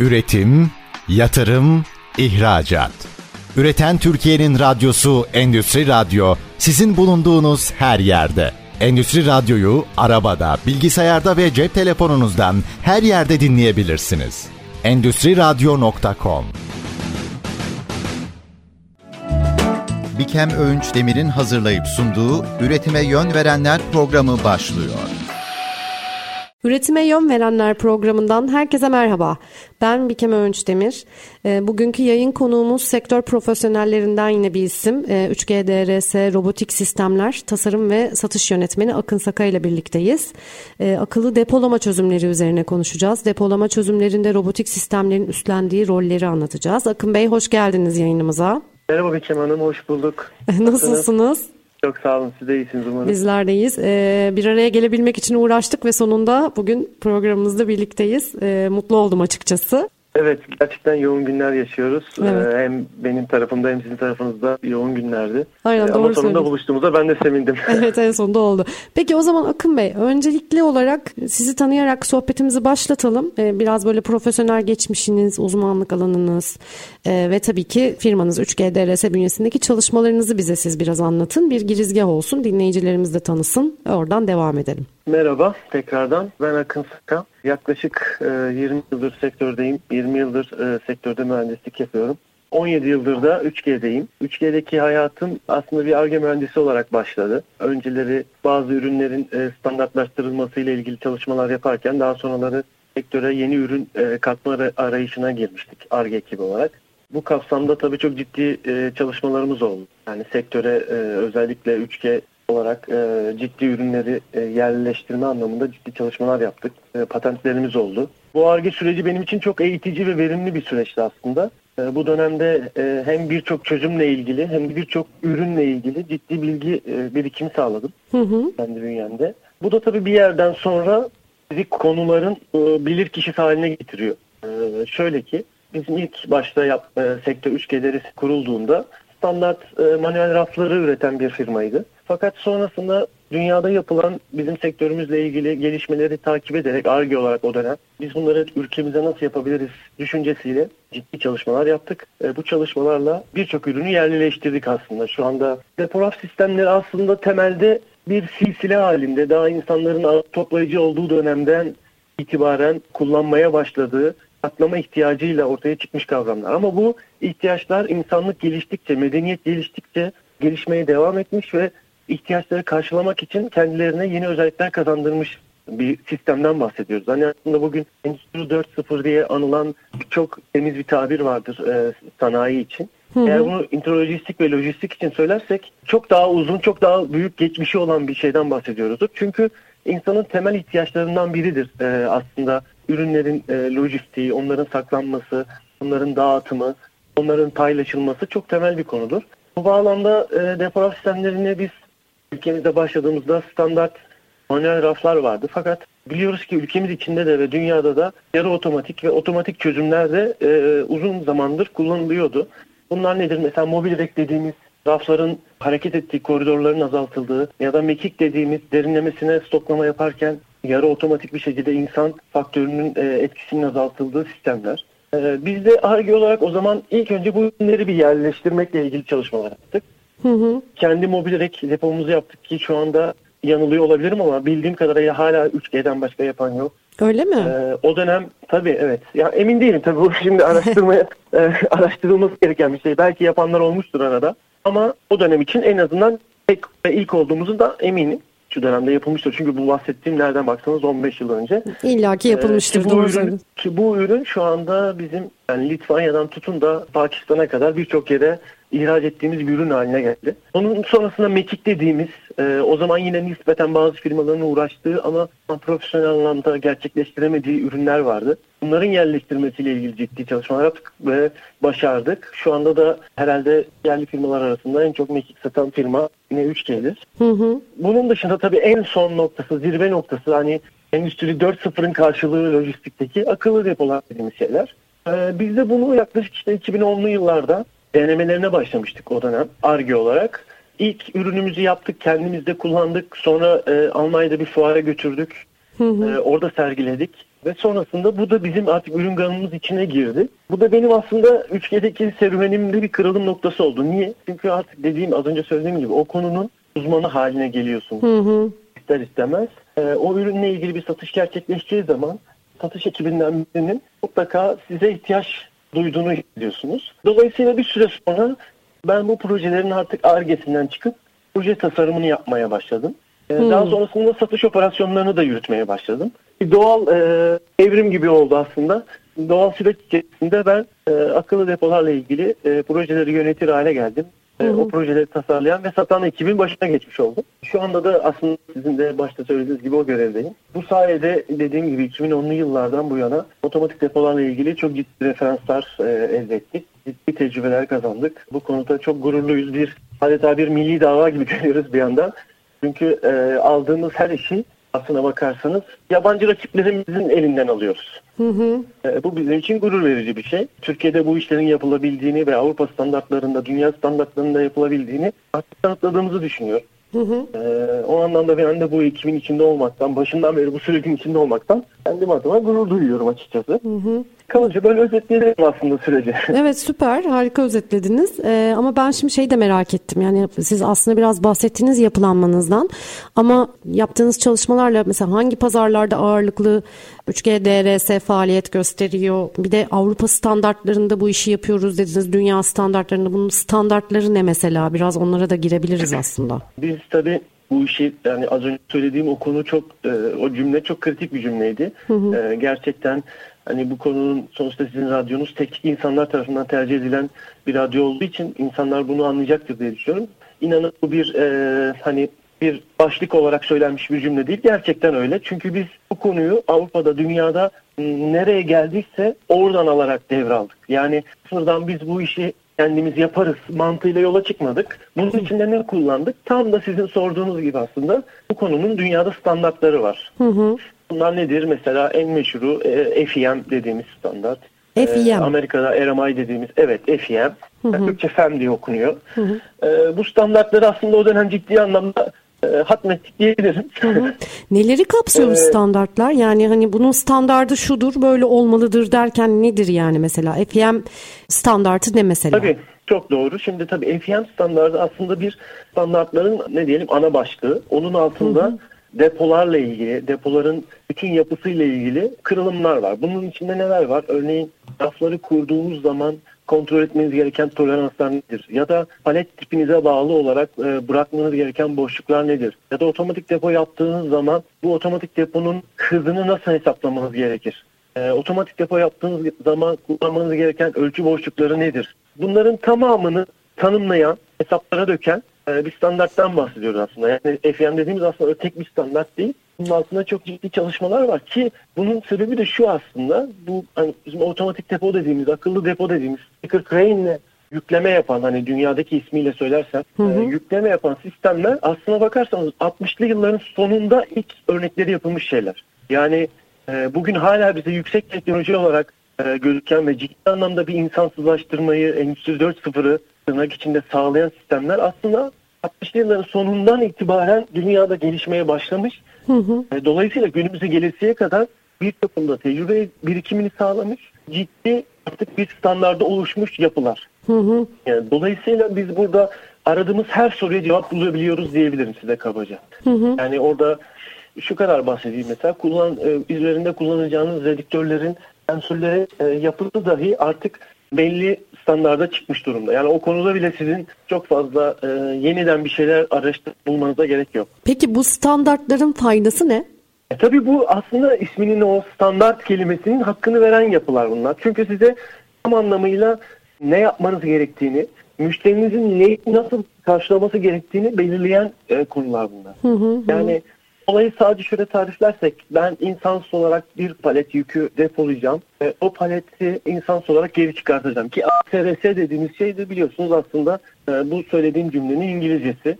Üretim, yatırım, ihracat. Üreten Türkiye'nin radyosu Endüstri Radyo sizin bulunduğunuz her yerde. Endüstri Radyo'yu arabada, bilgisayarda ve cep telefonunuzdan her yerde dinleyebilirsiniz. Endüstri Radyo.com Bikem Öğünç Demir'in hazırlayıp sunduğu Üretime Yön Verenler programı başlıyor. Üretime Yön Verenler programından herkese merhaba. Ben Bikem Öğünç Demir. E, bugünkü yayın konuğumuz sektör profesyonellerinden yine bir isim. E, 3G DRS Robotik Sistemler Tasarım ve Satış Yönetmeni Akın Saka ile birlikteyiz. E, akıllı depolama çözümleri üzerine konuşacağız. Depolama çözümlerinde robotik sistemlerin üstlendiği rolleri anlatacağız. Akın Bey hoş geldiniz yayınımıza. Merhaba Bikem Hanım, hoş bulduk. Nasılsınız? Çok sağ olun, siz de iyisiniz umarım. Bizler deyiz. Ee, bir araya gelebilmek için uğraştık ve sonunda bugün programımızda birlikteyiz. Ee, mutlu oldum açıkçası. Evet, gerçekten yoğun günler yaşıyoruz. Evet. Ee, hem benim tarafımda hem sizin tarafınızda yoğun günlerdi. Aynen, Ee, doğru Ama sonunda söylüyorsun. buluştuğumuza ben de sevindim. Evet en sonunda oldu. Peki o zaman Akın Bey öncelikli olarak sizi tanıyarak sohbetimizi başlatalım. Ee, biraz böyle profesyonel geçmişiniz, uzmanlık alanınız e, ve tabii ki firmanız 3G DRS bünyesindeki çalışmalarınızı bize siz biraz anlatın. Bir girizgah olsun dinleyicilerimiz de tanısın. Oradan devam edelim. Merhaba tekrardan. Ben Akın Sıka. Yaklaşık e, 20 yıldır sektördeyim. 20 yıldır e, sektörde mühendislik yapıyorum. 17 yıldır da 3G'deyim. 3G'deki hayatım aslında bir ARGE mühendisi olarak başladı. Önceleri bazı ürünlerin e, standartlaştırılması ile ilgili çalışmalar yaparken daha sonraları sektöre yeni ürün e, katma ara- arayışına girmiştik ARGE ekibi olarak. Bu kapsamda tabii çok ciddi e, çalışmalarımız oldu. Yani sektöre e, özellikle 3G olarak e, ciddi ürünleri e, yerleştirme anlamında ciddi çalışmalar yaptık. E, patentlerimiz oldu. Bu ARGE süreci benim için çok eğitici ve verimli bir süreçti aslında. E, bu dönemde e, hem birçok çözümle ilgili hem de birçok ürünle ilgili ciddi bilgi e, birikimi sağladım Hı hı. kendi bünyemde. Bu da tabii bir yerden sonra bizi konuların e, bilir kişisi haline getiriyor. E, şöyle ki bizim ilk başta yap, e, sektör 3G derisi kurulduğunda standart e, manuel rafları üreten bir firmaydı. Fakat sonrasında dünyada yapılan bizim sektörümüzle ilgili gelişmeleri takip ederek ARGE olarak o dönem biz bunları ülkemize nasıl yapabiliriz düşüncesiyle ciddi çalışmalar yaptık. E, bu çalışmalarla birçok ürünü yerlileştirdik aslında. Şu anda deporaf sistemleri aslında temelde bir silsile halinde daha insanların toplayıcı olduğu dönemden itibaren kullanmaya başladığı atlama ihtiyacıyla ortaya çıkmış kavramlar. Ama bu ihtiyaçlar insanlık geliştikçe, medeniyet geliştikçe gelişmeye devam etmiş ve ihtiyaçları karşılamak için kendilerine yeni özellikler kazandırmış bir sistemden bahsediyoruz. Hani aslında bugün Endüstri 4.0 diye anılan çok temiz bir tabir vardır e, sanayi için. Eğer bunu intralojistik ve lojistik için söylersek çok daha uzun, çok daha büyük geçmişi olan bir şeyden bahsediyoruz. Çünkü insanın temel ihtiyaçlarından biridir e, aslında ürünlerin e, lojistiği, onların saklanması, onların dağıtımı, onların paylaşılması çok temel bir konudur. Bu bağlamda e, depo sistemlerini biz ülkemizde başladığımızda standart manuel raflar vardı. Fakat biliyoruz ki ülkemiz içinde de ve dünyada da yarı otomatik ve otomatik çözümler de e, uzun zamandır kullanılıyordu. Bunlar nedir? Mesela mobil rek dediğimiz rafların hareket ettiği koridorların azaltıldığı ya da mekik dediğimiz derinlemesine stoklama yaparken yarı otomatik bir şekilde insan faktörünün e, etkisinin azaltıldığı sistemler. E, biz de ARGE olarak o zaman ilk önce bu ürünleri bir yerleştirmekle ilgili çalışmalar yaptık. Hı hı. Kendi mobil rek depomuzu yaptık ki şu anda yanılıyor olabilirim ama bildiğim kadarıyla hala 3G'den başka yapan yok. Öyle mi? Ee, o dönem tabii evet. Ya emin değilim tabii bu şimdi araştırmaya e, araştırılması gereken bir şey. Belki yapanlar olmuştur arada. Ama o dönem için en azından tek ve ilk olduğumuzu da eminim. Şu dönemde yapılmıştır. Çünkü bu bahsettiğim nereden baksanız 15 yıl önce. İlla ki yapılmıştır. Ee, ki bu ürün, söyledin. ki bu ürün şu anda bizim yani Litvanya'dan tutun da Pakistan'a kadar birçok yere ihraç ettiğimiz bir ürün haline geldi. Onun sonrasında Mekik dediğimiz e, o zaman yine nispeten bazı firmaların uğraştığı ama profesyonel anlamda gerçekleştiremediği ürünler vardı. Bunların yerleştirmesiyle ilgili ciddi çalışmalar yaptık ve başardık. Şu anda da herhalde yerli firmalar arasında en çok Mekik satan firma yine 3G'dir. Hı hı. Bunun dışında tabii en son noktası, zirve noktası hani Endüstri 4.0'ın karşılığı lojistikteki akıllı depolar dediğimiz şeyler. Ee, biz de bunu yaklaşık işte 2010'lu yıllarda denemelerine başlamıştık o dönem ARGE olarak. İlk ürünümüzü yaptık, kendimiz de kullandık. Sonra e, Almanya'da bir fuara götürdük. Hı hı. Ee, orada sergiledik. Ve sonrasında bu da bizim artık ürün gamımız içine girdi. Bu da benim aslında 3G'deki serüvenimde bir kırılım noktası oldu. Niye? Çünkü artık dediğim az önce söylediğim gibi o konunun uzmanı haline geliyorsun. Hı hı. İster istemez. Ee, o ürünle ilgili bir satış gerçekleşeceği zaman satış ekibinden birinin mutlaka size ihtiyaç duyduğunu hissediyorsunuz. Dolayısıyla bir süre sonra ben bu projelerin artık argesinden çıkıp proje tasarımını yapmaya başladım. Ee, Daha sonrasında satış operasyonlarını da yürütmeye başladım. Bir doğal e, evrim gibi oldu aslında. Doğal süreç içerisinde ben e, akıllı depolarla ilgili e, projeleri yönetir hale geldim. E, o projeleri tasarlayan ve satan ekibin başına geçmiş oldum. Şu anda da aslında sizin de başta söylediğiniz gibi o görevdeyim. Bu sayede dediğim gibi 2010'lu yıllardan bu yana otomatik depolarla ilgili çok ciddi referanslar e, elde ettik. Ciddi tecrübeler kazandık. Bu konuda çok gururluyuz. Bir adeta bir milli dava gibi görüyoruz bir yandan. Çünkü e, aldığımız her işi aslına bakarsanız yabancı rakiplerimizin elinden alıyoruz. E, bu bizim için gurur verici bir şey. Türkiye'de bu işlerin yapılabildiğini ve Avrupa standartlarında, dünya standartlarında yapılabildiğini artık kanıtladığımızı düşünüyorum. E, o anlamda ben de bu ekibin içinde olmaktan, başından beri bu sürecin içinde olmaktan kendim adıma gurur duyuyorum açıkçası. Kalıcı böyle özetleyelim aslında süreci. Evet süper harika özetlediniz. Ee, ama ben şimdi şey de merak ettim. Yani siz aslında biraz bahsettiniz yapılanmanızdan. Ama yaptığınız çalışmalarla mesela hangi pazarlarda ağırlıklı 3G DRS faaliyet gösteriyor? Bir de Avrupa standartlarında bu işi yapıyoruz dediniz. Dünya standartlarında bunun standartları ne mesela? Biraz onlara da girebiliriz aslında. Biz tabii bu işi yani az önce söylediğim o konu çok e, o cümle çok kritik bir cümleydi. E, gerçekten hani bu konunun sonuçta sizin radyonuz teknik insanlar tarafından tercih edilen bir radyo olduğu için insanlar bunu anlayacaktır diye düşünüyorum. İnanın bu bir e, hani bir başlık olarak söylenmiş bir cümle değil. Gerçekten öyle. Çünkü biz bu konuyu Avrupa'da, dünyada nereye geldiyse oradan alarak devraldık. Yani sıfırdan biz bu işi kendimiz yaparız mantığıyla yola çıkmadık. Bunun için de ne kullandık? Tam da sizin sorduğunuz gibi aslında bu konunun dünyada standartları var. Bunlar nedir? Mesela en meşhuru e, FEM dediğimiz standart. FEM. E, Amerika'da RMI dediğimiz evet FEM. Yani Türkçe FEM diye okunuyor. E, bu standartları aslında o dönem ciddi anlamda e, hatmettik diyebilirim. Neleri kapsıyor Ee, standartlar? Yani hani bunun standardı şudur, böyle olmalıdır derken nedir yani mesela? FEM standartı ne mesela? Tabii çok doğru. Şimdi tabii FEM standardı aslında bir standartların ne diyelim ana başlığı. Onun altında depolarla ilgili, depoların bütün yapısıyla ilgili kırılımlar var. Bunun içinde neler var? Örneğin rafları kurduğunuz zaman kontrol etmeniz gereken toleranslar nedir? Ya da palet tipinize bağlı olarak e, bırakmanız gereken boşluklar nedir? Ya da otomatik depo yaptığınız zaman bu otomatik deponun hızını nasıl hesaplamanız gerekir? E, otomatik depo yaptığınız zaman kullanmanız gereken ölçü boşlukları nedir? Bunların tamamını tanımlayan, hesaplara döken bir standarttan bahsediyoruz aslında. Yani FEM dediğimiz aslında tek bir standart değil. Bunun altında çok ciddi çalışmalar var ki bunun sebebi de şu aslında. Bu hani bizim otomatik depo dediğimiz, akıllı depo dediğimiz sticker crane ile yükleme yapan hani dünyadaki ismiyle söylersem e, yükleme yapan sistemler aslına bakarsanız 60'lı yılların sonunda ilk örnekleri yapılmış şeyler. Yani e, bugün hala bize yüksek teknoloji olarak e, gözüken ve ciddi anlamda bir insansızlaştırmayı Endüstri 4.0'ı tırnak içinde sağlayan sistemler aslında 60'lı yılların sonundan itibaren dünyada gelişmeye başlamış. E, Dolayısıyla günümüze gelesiye kadar bir takımda tecrübe birikimini sağlamış, ciddi artık bir standarda oluşmuş yapılar. Yani dolayısıyla biz burada aradığımız her soruya cevap bulabiliyoruz diyebilirim size kabaca. Yani orada şu kadar bahsedeyim mesela kullan e, üzerinde kullanacağınız redüktörlerin sensörleri e, yapısı dahi artık belli standarda çıkmış durumda. Yani o konuda bile sizin çok fazla e, yeniden bir şeyler araştırıp bulmanıza gerek yok. Peki bu standartların faydası ne? E tabii bu aslında isminin o standart kelimesinin hakkını veren yapılar bunlar. Çünkü size tam anlamıyla ne yapmanız gerektiğini, müşterinizin neyi nasıl karşılaması gerektiğini belirleyen e, konular bunlar. Yani olayı sadece şöyle tariflersek ben insansız olarak bir palet yükü depolayacağım ve o paleti insansız olarak geri çıkartacağım ki ASRS dediğimiz şey de biliyorsunuz aslında e, bu söylediğim cümlenin İngilizcesi.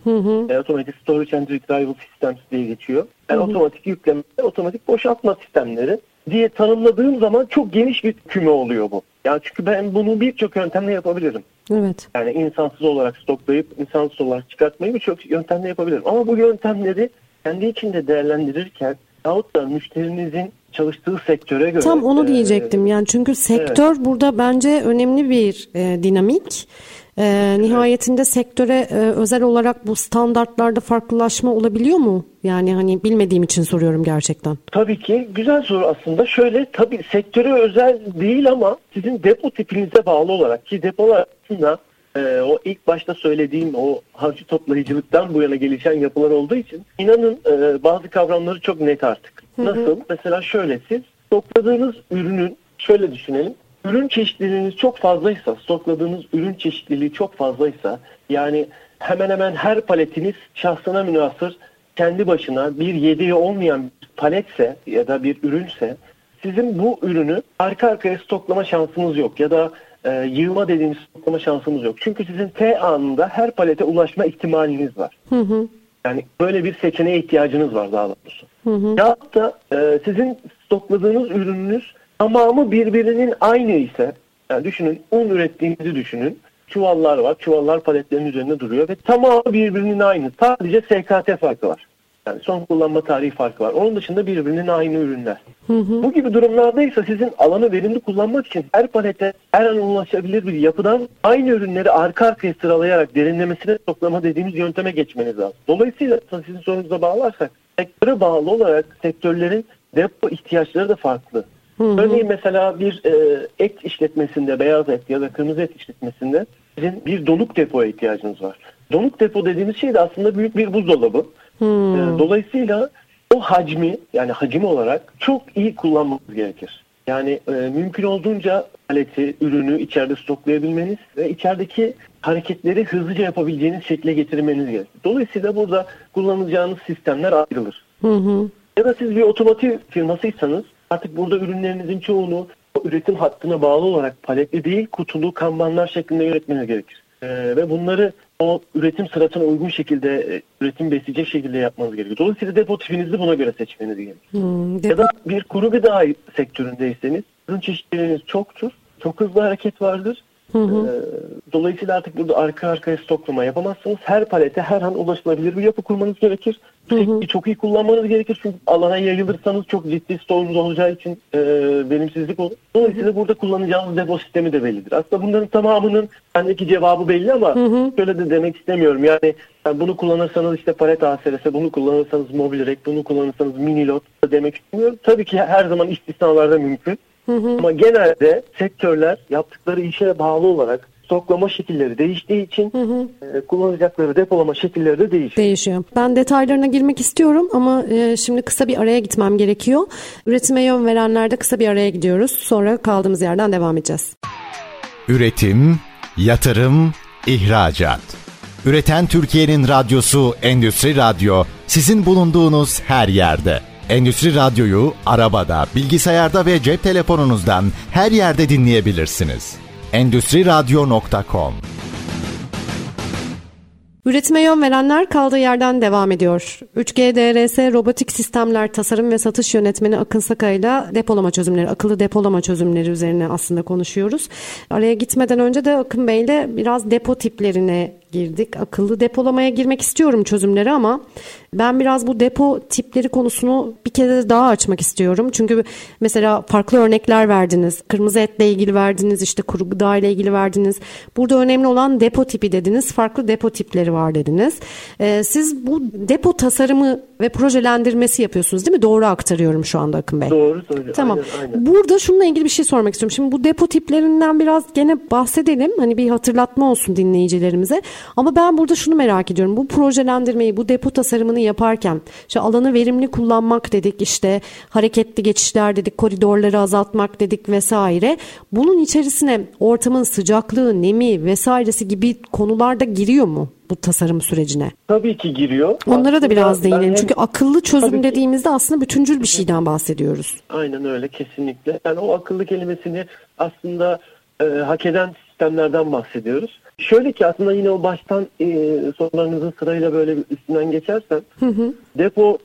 E, Automatic Storage and Retrieval Systems diye geçiyor. Yani otomatik yükleme, otomatik boşaltma sistemleri diye tanımladığım zaman çok geniş bir küme oluyor bu. Yani çünkü ben bunu birçok yöntemle yapabilirim. Evet. Yani insansız olarak stoklayıp insansız olarak çıkartmayı birçok yöntemle yapabilirim. Ama bu yöntemleri kendi içinde değerlendirirken yahut da müşterinizin çalıştığı sektöre göre. Tam onu diyecektim. Yani çünkü sektör evet. burada bence önemli bir e, dinamik. E, nihayetinde sektöre e, özel olarak bu standartlarda farklılaşma olabiliyor mu? Yani hani bilmediğim için soruyorum gerçekten. Tabii ki güzel soru aslında. Şöyle tabii sektöre özel değil ama sizin depo tipinize bağlı olarak ki depolar aslında e, o ilk başta söylediğim o harcı toplayıcılıktan bu yana gelişen yapılar olduğu için inanın e, bazı kavramları çok net artık. Nasıl? Hı hı. Mesela şöyle siz topladığınız ürünün şöyle düşünelim. Ürün çeşitliliğiniz çok fazlaysa, stokladığınız ürün çeşitliliği çok fazlaysa yani hemen hemen her paletiniz şahsına münasır kendi başına bir yediği olmayan bir paletse ya da bir ürünse sizin bu ürünü arka arkaya stoklama şansınız yok ya da e, yığma dediğimiz stoklama şansımız yok. Çünkü sizin T anında her palete ulaşma ihtimaliniz var. Hı hı. Yani böyle bir seçeneğe ihtiyacınız var daha doğrusu. Hı hı. Ya da e, sizin stokladığınız ürününüz tamamı birbirinin aynı ise yani düşünün un ürettiğinizi düşünün. Çuvallar var. Çuvallar paletlerin üzerinde duruyor ve tamamı birbirinin aynı. Sadece SKT farkı var. Yani son kullanma tarihi farkı var. Onun dışında birbirinin aynı ürünler. Hı hı. Bu gibi durumlarda ise sizin alanı verimli kullanmak için her palete her an ulaşabilir bir yapıdan aynı ürünleri arka arkaya sıralayarak derinlemesine toplama dediğimiz yönteme geçmeniz lazım. Dolayısıyla sizin sorunuza bağlarsak sektöre bağlı olarak sektörlerin depo ihtiyaçları da farklı. Hı hı. Örneğin mesela bir e, et işletmesinde, beyaz et ya da kırmızı et işletmesinde sizin bir donuk depoya ihtiyacınız var. Donuk depo dediğimiz şey de aslında büyük bir buzdolabı. Hmm. E, dolayısıyla o hacmi yani hacim olarak çok iyi kullanmamız gerekir. Yani e, mümkün olduğunca aleti, ürünü içeride stoklayabilmeniz ve içerideki hareketleri hızlıca yapabileceğiniz şekle getirmeniz gerekir. Dolayısıyla burada kullanacağınız sistemler ayrılır. Hı hı. Ya da siz bir otomotiv firmasıysanız artık burada ürünlerinizin çoğunu üretim hattına bağlı olarak paletli değil kutulu kanbanlar şeklinde üretmeniz gerekir. Ee, ve bunları o üretim sırasına uygun şekilde e, üretim besleyecek şekilde yapmanız gerekiyor. Dolayısıyla depo tipinizi buna göre seçmeniz gerekiyor. Hmm, ya da bir kuru gıda sektöründeyseniz ürün çeşitleriniz çoktur. Çok hızlı hareket vardır Hı hı. Ee, dolayısıyla artık burada arka arkaya stoklama yapamazsınız. Her palete her an ulaşılabilir bir yapı kurmanız gerekir. Hı hı. Çok iyi kullanmanız gerekir çünkü alana yayılırsanız çok ciddi stoğunuz olacağı için e, verimsizlik olur. Dolayısıyla hı hı. burada kullanacağınız depo sistemi de bellidir. Aslında bunların tamamının bendeki cevabı belli ama hı hı. şöyle de demek istemiyorum. Yani, yani bunu kullanırsanız işte palet ASRS, bunu kullanırsanız mobil rek, bunu kullanırsanız mini lot demek istemiyorum. Tabii ki her zaman istisnalarda mümkün. Hı hı. Ama genelde sektörler yaptıkları işe bağlı olarak stoklama şekilleri değiştiği için hı hı. E, kullanacakları depolama şekilleri de değişiyor. Değişiyor. Ben detaylarına girmek istiyorum ama e, şimdi kısa bir araya gitmem gerekiyor. Üretime yön verenlerde kısa bir araya gidiyoruz. Sonra kaldığımız yerden devam edeceğiz. Üretim, yatırım, ihracat. Üreten Türkiye'nin radyosu Endüstri Radyo sizin bulunduğunuz her yerde. Endüstri Radyo'yu arabada, bilgisayarda ve cep telefonunuzdan her yerde dinleyebilirsiniz. Endüstri Radyo.com Üretime yön verenler kaldığı yerden devam ediyor. 3G DRS Robotik Sistemler Tasarım ve Satış Yönetmeni Akın Sakay'la depolama çözümleri, akıllı depolama çözümleri üzerine aslında konuşuyoruz. Araya gitmeden önce de Akın Bey'le biraz depo tiplerine girdik. Akıllı depolamaya girmek istiyorum çözümleri ama ben biraz bu depo tipleri konusunu bir kere daha açmak istiyorum. Çünkü mesela farklı örnekler verdiniz. Kırmızı etle ilgili verdiniz, işte kuru gıda ile ilgili verdiniz. Burada önemli olan depo tipi dediniz. Farklı depo tipleri var dediniz. Ee, siz bu depo tasarımı ve projelendirmesi yapıyorsunuz değil mi? Doğru aktarıyorum şu anda Akın Bey. Doğru söylüyorsun. Tamam. Aynen, aynen. Burada şununla ilgili bir şey sormak istiyorum. Şimdi bu depo tiplerinden biraz gene bahsedelim. Hani bir hatırlatma olsun dinleyicilerimize. Ama ben burada şunu merak ediyorum. Bu projelendirmeyi, bu depo tasarımını yaparken işte alanı verimli kullanmak dedik, işte hareketli geçişler dedik, koridorları azaltmak dedik vesaire. Bunun içerisine ortamın sıcaklığı, nemi vesairesi gibi konularda giriyor mu? bu tasarım sürecine? Tabii ki giriyor. Onlara aslında da biraz değinelim. Çünkü akıllı çözüm dediğimizde aslında bütüncül bir şeyden bahsediyoruz. Aynen öyle kesinlikle. Yani o akıllı kelimesini aslında e, hak eden sistemlerden bahsediyoruz. Şöyle ki aslında yine o baştan e, sorularınızın sırayla böyle üstünden geçersem hı hı. depo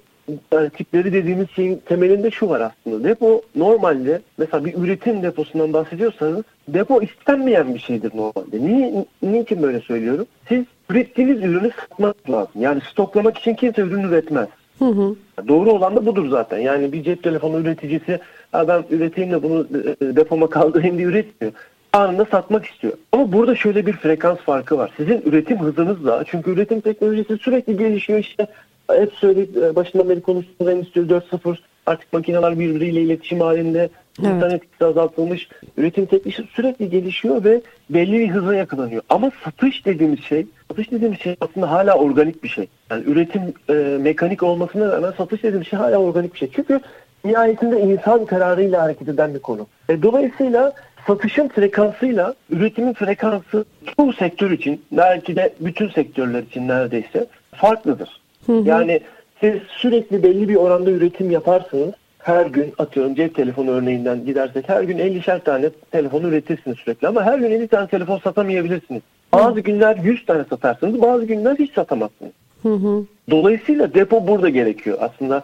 yani tipleri dediğimiz şeyin temelinde şu var aslında. Depo normalde mesela bir üretim deposundan bahsediyorsanız depo istenmeyen bir şeydir normalde. Niye, niçin böyle söylüyorum? Siz ürettiğiniz ürünü satmak lazım. Yani stoklamak için kimse ürün üretmez. Hı hı. Doğru olan da budur zaten. Yani bir cep telefonu üreticisi ben üreteyim de bunu e, depoma kaldırayım diye üretmiyor. Anında satmak istiyor. Ama burada şöyle bir frekans farkı var. Sizin üretim hızınızla çünkü üretim teknolojisi sürekli gelişiyor işte. Hep söyleyip e, başından beri konuştuğumuz Endüstri 4.0 artık makineler birbiriyle iletişim halinde Evet. insan etkisi azaltılmış. Üretim tekniği sürekli gelişiyor ve belli bir hıza yakalanıyor. Ama satış dediğimiz şey, satış dediğimiz şey aslında hala organik bir şey. Yani üretim e, mekanik olmasına rağmen satış dediğimiz şey hala organik bir şey. Çünkü nihayetinde insan kararıyla hareket eden bir konu. E, dolayısıyla satışın frekansıyla üretimin frekansı çoğu sektör için belki de bütün sektörler için neredeyse farklıdır. Yani siz sürekli belli bir oranda üretim yaparsınız. Her gün atıyorum cep telefonu örneğinden gidersek her gün 50'şer tane telefon üretirsiniz sürekli ama her gün 50 tane telefon satamayabilirsiniz. Bazı günler 100 tane satarsınız bazı günler hiç satamazsınız. Hı hı. Dolayısıyla depo burada gerekiyor. Aslında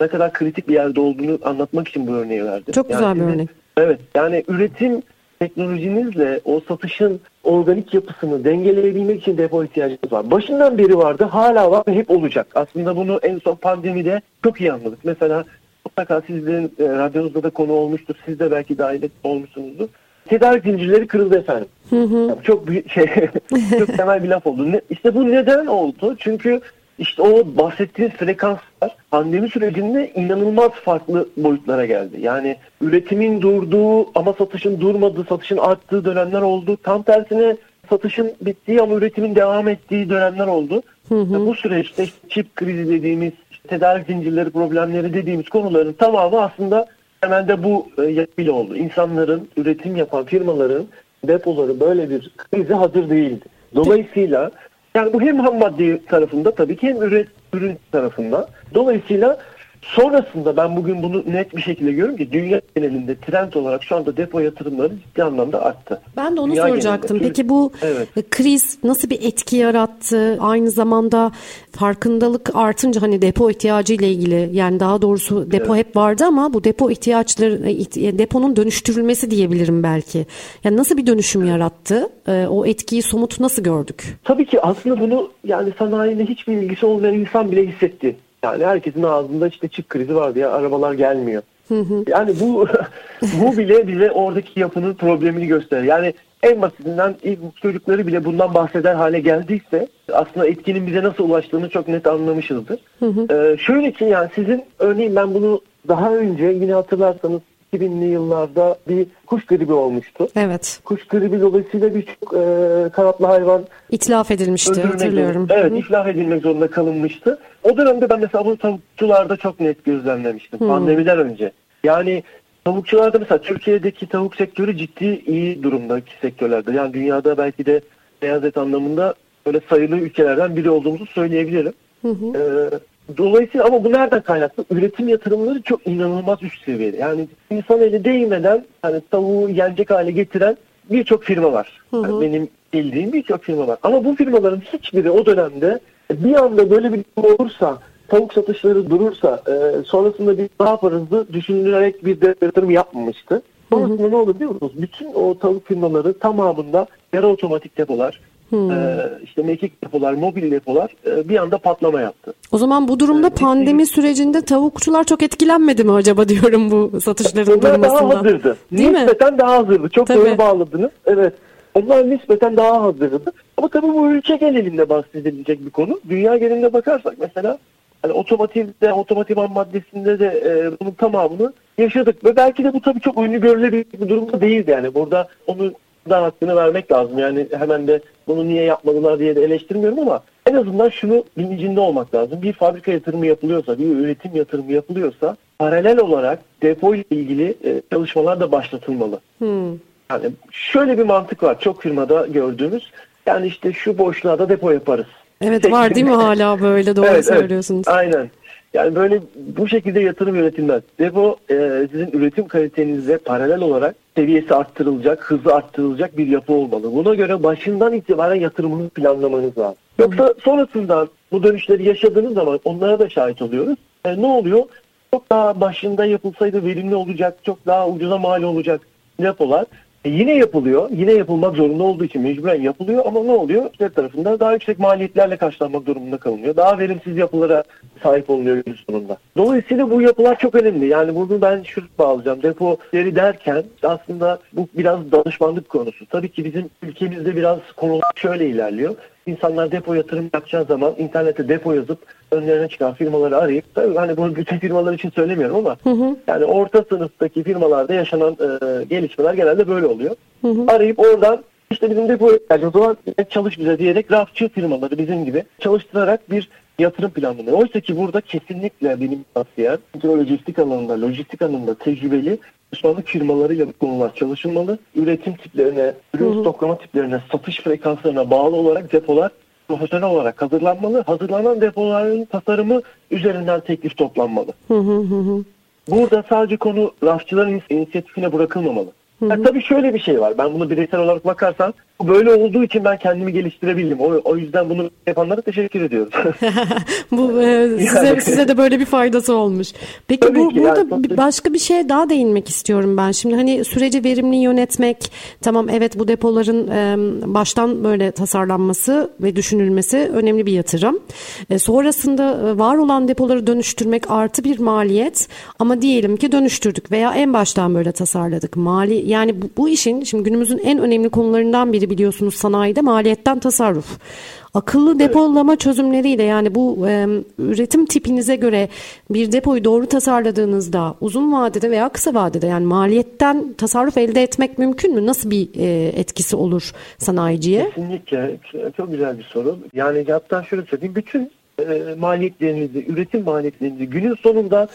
ne kadar kritik bir yerde olduğunu anlatmak için bu örneği verdim. Çok güzel bir örnek. Evet yani üretim teknolojinizle o satışın organik yapısını dengeleyebilmek için depo ihtiyacınız var. Başından beri vardı, hala var ve hep olacak. Aslında bunu en son pandemide çok iyi anladık. Mesela mutlaka sizlerin e, radyonuzda da konu olmuştur. Siz de belki dahil olmuşsunuzdur. Tedarik zincirleri kırıldı efendim. Yani çok büyük şey, çok temel bir laf oldu. Ne, işte bu neden oldu? Çünkü işte o bahsettiğiniz frekanslar pandemi sürecinde inanılmaz farklı boyutlara geldi. Yani üretimin durduğu ama satışın durmadığı, satışın arttığı dönemler oldu. Tam tersine satışın bittiği ama üretimin devam ettiği dönemler oldu. Bu süreçte çip krizi dediğimiz, işte tedarik zincirleri problemleri dediğimiz konuların tamamı aslında temelde bu e, yapıyla oldu. İnsanların, üretim yapan firmaların depoları böyle bir krize hazır değildi. Dolayısıyla yani bu hem ham madde tarafında tabii ki hem üret, ürün tarafında. Dolayısıyla sonrasında ben bugün bunu net bir şekilde görüyorum ki dünya genelinde trend olarak şu anda depo yatırımları ciddi anlamda arttı. Ben de onu Dünya soracaktım. genelinde. Peki bu Evet. e, kriz nasıl bir etki yarattı? Aynı zamanda farkındalık artınca hani depo ihtiyacı ile ilgili yani daha doğrusu depo hep vardı ama bu depo ihtiyaçları e, e, deponun dönüştürülmesi diyebilirim belki. Yani nasıl bir dönüşüm yarattı? O etkiyi somut nasıl gördük? Tabii ki aslında bunu yani sanayiyle hiçbir ilgisi olmayan insan bile hissetti. Yani herkesin ağzında işte çip krizi vardı ya arabalar gelmiyor. Yani bu bu bile bize oradaki yapının problemini gösterir. Yani en basitinden ilk çocukları bile bundan bahseder hale geldiyse aslında etkinin bize nasıl ulaştığını çok net anlamışızdır. Ee, şöyle ki yani sizin örneğin ben bunu daha önce yine hatırlarsanız 2000'li yıllarda bir kuş gribi olmuştu. Evet. Kuş gribi dolayısıyla birçok e, kanatlı hayvan İtlaf edilmişti öldürmek hatırlıyorum. Evet Hı. iflah edilmek zorunda kalınmıştı. O dönemde ben mesela bunu tavukçularda çok net gözlemlemiştim. Pandemiden önce. Yani tavukçularda mesela Türkiye'deki tavuk sektörü ciddi iyi durumdaki sektörlerde. Yani dünyada belki de beyaz et anlamında böyle sayılı ülkelerden biri olduğumuzu söyleyebilirim. Ee, dolayısıyla ama bu nereden kaynaklı? Üretim yatırımları çok inanılmaz üst seviyede. Yani insan eli değmeden hani tavuğu yenecek hale getiren birçok firma var. Yani benim bildiğim birçok firma var. Ama bu firmaların hiçbiri o dönemde bir anda böyle bir durum olursa tavuk satışları durursa e, sonrasında bir ne yaparızdı düşünülerek bir de yatırım yapmamıştı. Sonrasında ne oldu biliyor musunuz? Bütün o tavuk firmaları tamamında yarı otomatik depolar, e, işte mekik depolar, mobil depolar e, bir anda patlama yaptı. O zaman bu durumda pandemi sürecinde tavukçular çok etkilenmedi mi acaba diyorum bu satışların Onlar daha durmasından. hazırdı. Değil mi? nispeten daha hazırdı. Çok Tabii. doğru bağladınız. Evet. Onlar nispeten daha hazırdı. Ama tabii bu ülke genelinde bahsedilecek bir konu. Dünya genelinde bakarsak mesela hani otomotivde, otomotiv ham maddesinde de e, bunun tamamını yaşadık. Ve belki de bu tabii çok ünlü görülebilir bir durumda değildi yani. Burada onu da hakkını vermek lazım. Yani hemen de bunu niye yapmadılar diye de eleştirmiyorum ama en azından şunu bilincinde olmak lazım. Bir fabrika yatırımı yapılıyorsa, bir üretim yatırımı yapılıyorsa paralel olarak depo ile ilgili e, çalışmalar da başlatılmalı. Yani şöyle bir mantık var çok firmada gördüğümüz. Yani işte şu boşluğa da depo yaparız. Evet var değil mi hala böyle doğru Evet, evet. söylüyorsunuz. Aynen. Yani böyle bu şekilde yatırım yönetilmez. Depo e, sizin üretim kalitenizle paralel olarak seviyesi arttırılacak, hızı arttırılacak bir yapı olmalı. Buna göre başından itibaren yatırımınızı planlamanız lazım. Yoksa sonrasında bu dönüşleri yaşadığınız zaman onlara da şahit oluyoruz. E, ne oluyor? Çok daha başında yapılsaydı verimli olacak, çok daha ucuza mal olacak depolar E yine yapılıyor. Yine yapılmak zorunda olduğu için mecburen yapılıyor ama ne oluyor? Devlet tarafında daha yüksek maliyetlerle karşılanmak durumunda kalınıyor. Daha verimsiz yapılara sahip olunuyor günün sonunda. Dolayısıyla bu yapılar çok önemli. Yani bunu ben şunu bağlayacağım. Depoları derken aslında bu biraz danışmanlık konusu. Tabii ki bizim ülkemizde biraz konular şöyle ilerliyor. İnsanlar depo yatırım yapacağı zaman internette depo yazıp önlerine çıkan firmaları arayıp tabii hani bunu bütün firmalar için söylemiyorum ama hı hı. yani orta sınıftaki firmalarda yaşanan e, gelişmeler genelde böyle oluyor. Hı hı. Arayıp oradan işte bizim depo ihtiyacımız var çalış bize diyerek rafçı firmaları bizim gibi çalıştırarak bir yatırım planlamaları. Oysa ki burada kesinlikle benim tavsiyem lojistik alanında, lojistik alanında tecrübeli uzmanlık firmalarıyla bu konular çalışılmalı. Üretim tiplerine, ürün stoklama tiplerine, satış frekanslarına bağlı olarak depolar profesyonel olarak hazırlanmalı. Hazırlanan depoların tasarımı üzerinden teklif toplanmalı. Burada sadece konu rafçıların inisiyatifine bırakılmamalı. Hı hı. Yani tabii şöyle bir şey var. Ben bunu bireysel olarak bakarsan böyle olduğu için ben kendimi geliştirebildim. O, o yüzden bunu yapanlara teşekkür ediyorum. bu e, size, yani. size de böyle bir faydası olmuş. Peki Tabii bu, burada yani, başka bir şey daha değinmek istiyorum ben. Şimdi hani süreci verimli yönetmek tamam evet bu depoların e, baştan böyle tasarlanması ve düşünülmesi önemli bir yatırım. E, sonrasında e, var olan depoları dönüştürmek artı bir maliyet ama diyelim ki dönüştürdük veya en baştan böyle tasarladık. Mali yani bu, bu işin şimdi günümüzün en önemli konularından biri biliyorsunuz sanayide maliyetten tasarruf. Akıllı depolama evet. çözümleriyle yani bu e, üretim tipinize göre bir depoyu doğru tasarladığınızda uzun vadede veya kısa vadede yani maliyetten tasarruf elde etmek mümkün mü? Nasıl bir e, etkisi olur sanayiciye? Kesinlikle. Çok güzel bir soru. Yani hatta şöyle söyleyeyim. Bütün e, maliyetlerinizi, üretim maliyetlerinizi günün sonunda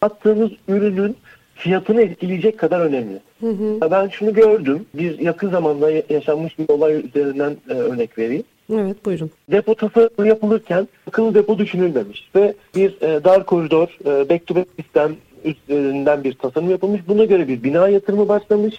attığınız ürünün fiyatını etkileyecek kadar önemli. Hı hı. Ben şunu gördüm. Bir yakın zamanda yaşanmış bir olay üzerinden e, örnek vereyim. Evet buyurun. Depo tasarımı yapılırken akıllı depo düşünülmemiş ve bir e, dar koridor, e, back to back sistem üzerinden bir tasarım yapılmış. Buna göre bir bina yatırımı başlamış.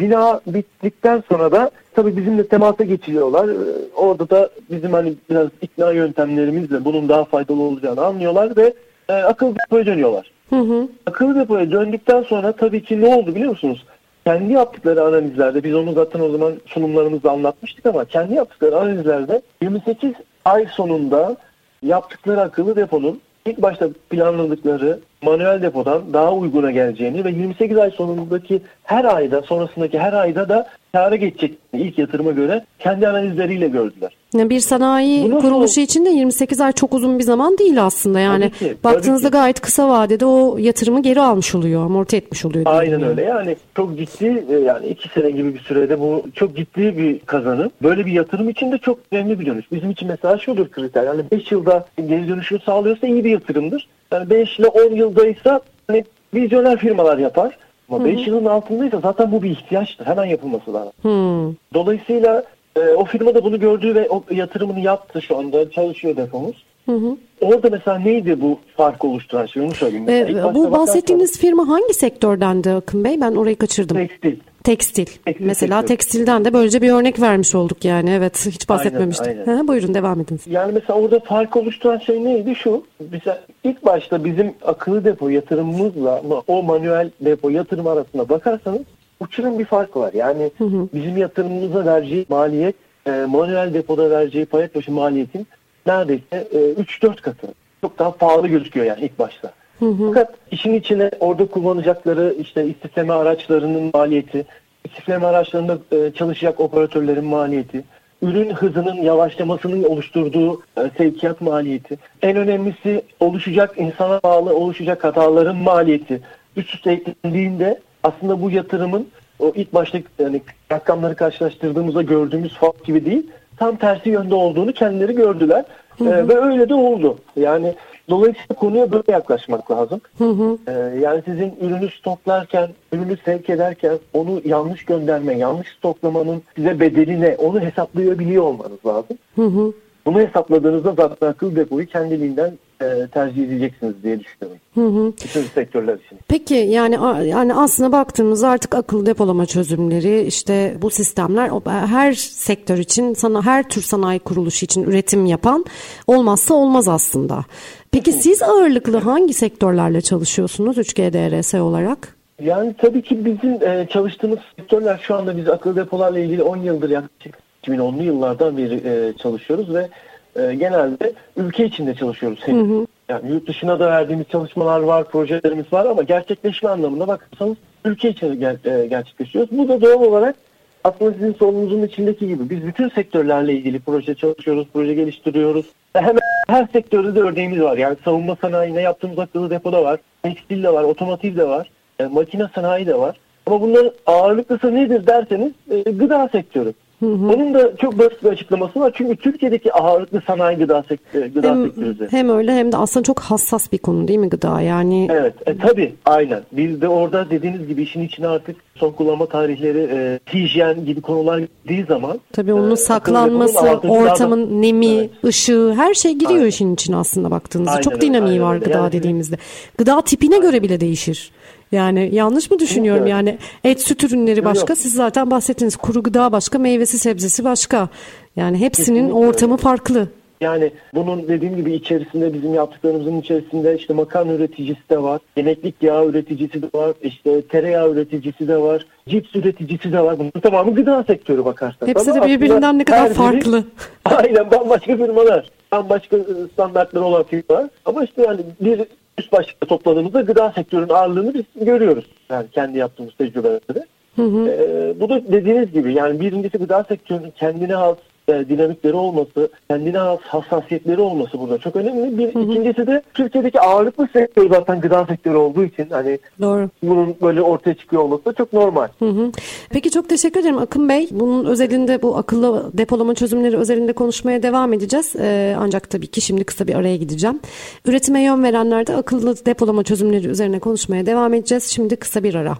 Bina bittikten sonra da tabii bizimle temasa geçiyorlar. E, orada da bizim hani biraz ikna yöntemlerimizle bunun daha faydalı olacağını anlıyorlar ve e, akıllı depoya dönüyorlar. Hı hı. Akıllı depoya döndükten sonra tabii ki ne oldu biliyor musunuz? Kendi yaptıkları analizlerde, biz onu zaten o zaman sunumlarımızda anlatmıştık ama kendi yaptıkları analizlerde 28 ay sonunda yaptıkları akıllı deponun ilk başta planladıkları manuel depodan daha uyguna geleceğini ve 28 ay sonundaki her ayda sonrasındaki her ayda da kâra geçecek ilk yatırıma göre kendi analizleriyle gördüler. Bir sanayi Bunu kuruluşu için de 28 ay çok uzun bir zaman değil aslında. Yani tabii ki, baktığınızda tabii ki. gayet kısa vadede o yatırımı geri almış oluyor, amorti etmiş oluyor. Aynen yani. öyle. Yani çok ciddi e, yani iki sene gibi bir sürede bu çok ciddi bir kazanım. Böyle bir yatırım için de çok önemli bir dönüş. Bizim için mesela şudur kriter. Yani 5 yılda geri dönüşünü sağlıyorsa iyi bir yatırımdır. Yani 5 ile 10 yıldaysa hani vizyoner firmalar yapar. Ama 5 yılın altındaysa zaten bu bir ihtiyaçtır. Hemen yapılması lazım. Hı. Dolayısıyla e, o firma da bunu gördü ve o yatırımını yaptı şu anda. Çalışıyor depomuz. Hı hı. Orada mesela neydi bu fark oluşturan şey onu söyleyeyim. Ee, bu bahsettiğiniz firma hangi sektördendi Akın Bey? Ben orayı kaçırdım. Tekstil. Tekstil. tekstil mesela sektör. tekstilden de böylece bir örnek vermiş olduk yani. Evet hiç bahsetmemiştik. Aynen, aynen. Ha, buyurun devam edin. Yani mesela orada fark oluşturan şey neydi? Şu mesela ilk başta bizim akıllı depo yatırımımızla o manuel depo yatırım arasında bakarsanız uçurum bir fark var. Yani hı hı. bizim yatırımımıza vereceği maliyet e, manuel depoda vereceği payet başı maliyetin neredeyse e, 3-4 katı. Çok daha pahalı gözüküyor yani ilk başta. Hı hı. Fakat işin içine orada kullanacakları işte istifleme araçlarının maliyeti, istifleme araçlarında e, çalışacak operatörlerin maliyeti, ürün hızının yavaşlamasının oluşturduğu e, sevkiyat maliyeti, en önemlisi oluşacak insana bağlı oluşacak hataların maliyeti üst üste eklendiğinde aslında bu yatırımın o ilk başta yani rakamları karşılaştırdığımızda gördüğümüz fark gibi değil, tam tersi yönde olduğunu kendileri gördüler. Hı hı. E, ve öyle de oldu. Yani dolayısıyla konuya böyle yaklaşmak lazım. Hı hı. E, yani sizin ürünü stoklarken, ürünü sevk ederken onu yanlış gönderme, yanlış stoklamanın size bedeli ne onu hesaplayabiliyor olmanız lazım. Hı hı. Bunu hesapladığınızda zaten akıl depoyu kendiliğinden e, tercih edeceksiniz diye düşünüyorum. Hı hı. Bütün sektörler için. Peki yani yani aslında baktığımızda artık akıllı depolama çözümleri işte bu sistemler her sektör için sana her tür sanayi kuruluşu için üretim yapan olmazsa olmaz aslında. Peki siz ağırlıklı hangi sektörlerle çalışıyorsunuz 3G DRS olarak? Yani tabii ki bizim e, çalıştığımız sektörler şu anda biz akıllı depolarla ilgili 10 yıldır yaklaşık 2010'lu yıllardan beri e, çalışıyoruz ve e, genelde ülke içinde çalışıyoruz. Hı hı. Yani yurt dışına da verdiğimiz çalışmalar var, projelerimiz var ama gerçekleşme anlamında bakarsanız ülke içinde ger- e, gerçekleşiyoruz. Bu da doğal olarak aslında sizin sorunuzun içindeki gibi biz bütün sektörlerle ilgili proje çalışıyoruz, proje geliştiriyoruz. Hemen her sektörde de örneğimiz var. Yani savunma sanayine yaptığımız akıllı depoda var, tekstil de var, otomotiv de var, e, makine sanayi de var. Ama bunların ağırlıklısı nedir derseniz e, gıda sektörü. Hı hı. Onun da çok basit bir açıklaması var. Çünkü Türkiye'deki ağırlıklı sanayi gıda, sektörü, gıda hem, sektörü. Hem öyle hem de aslında çok hassas bir konu değil mi gıda yani? Evet e, tabii aynen. Biz de orada dediğiniz gibi işin içine artık son kullanma tarihleri, e, hijyen gibi konular girdiği zaman. Tabii onun e, saklanması, ortamın da, nemi, evet. ışığı her şey giriyor aynen. işin içine aslında baktığınızda. Aynen, çok dinamiği aynen, var gıda yani, dediğimizde. Gıda tipine aynen. göre bile değişir. Yani yanlış mı düşünüyorum? Evet. Yani et süt ürünleri başka. Yok. Siz zaten bahsettiniz. Kuru gıda başka, meyvesi sebzesi başka. Yani hepsinin Kesinlikle. ortamı farklı. Yani bunun dediğim gibi içerisinde bizim yaptıklarımızın içerisinde işte makarna üreticisi de var, yemeklik yağ üreticisi de var, işte tereyağı üreticisi de var, cips üreticisi de var. Bunun tamamı gıda sektörü bakarsan. Hepsi de birbirinden ne kadar farklı. Biri, aynen bambaşka firmalar, bambaşka standartları olan firmalar. Ama işte yani bir üst başlıkta topladığımızda gıda sektörünün ağırlığını biz görüyoruz. Yani kendi yaptığımız tecrübelerde. Hı hı. Ee, bu da dediğiniz gibi yani birincisi gıda sektörünün kendine has e, dinamikleri olması, kendine has hassasiyetleri olması burada çok önemli. Bir hı hı. ikincisi de Türkiye'deki ağırlıklı sektör zaten gıda sektörü olduğu için hani Doğru. bunun böyle ortaya çıkıyor olması da çok normal. Hı hı. Peki çok teşekkür ederim Akın Bey. Bunun özelinde bu akıllı depolama çözümleri özelinde konuşmaya devam edeceğiz. Ee, ancak tabii ki şimdi kısa bir araya gideceğim. Üretime yön verenlerde akıllı depolama çözümleri üzerine konuşmaya devam edeceğiz. Şimdi kısa bir ara.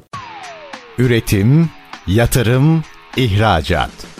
Üretim, yatırım, ihracat.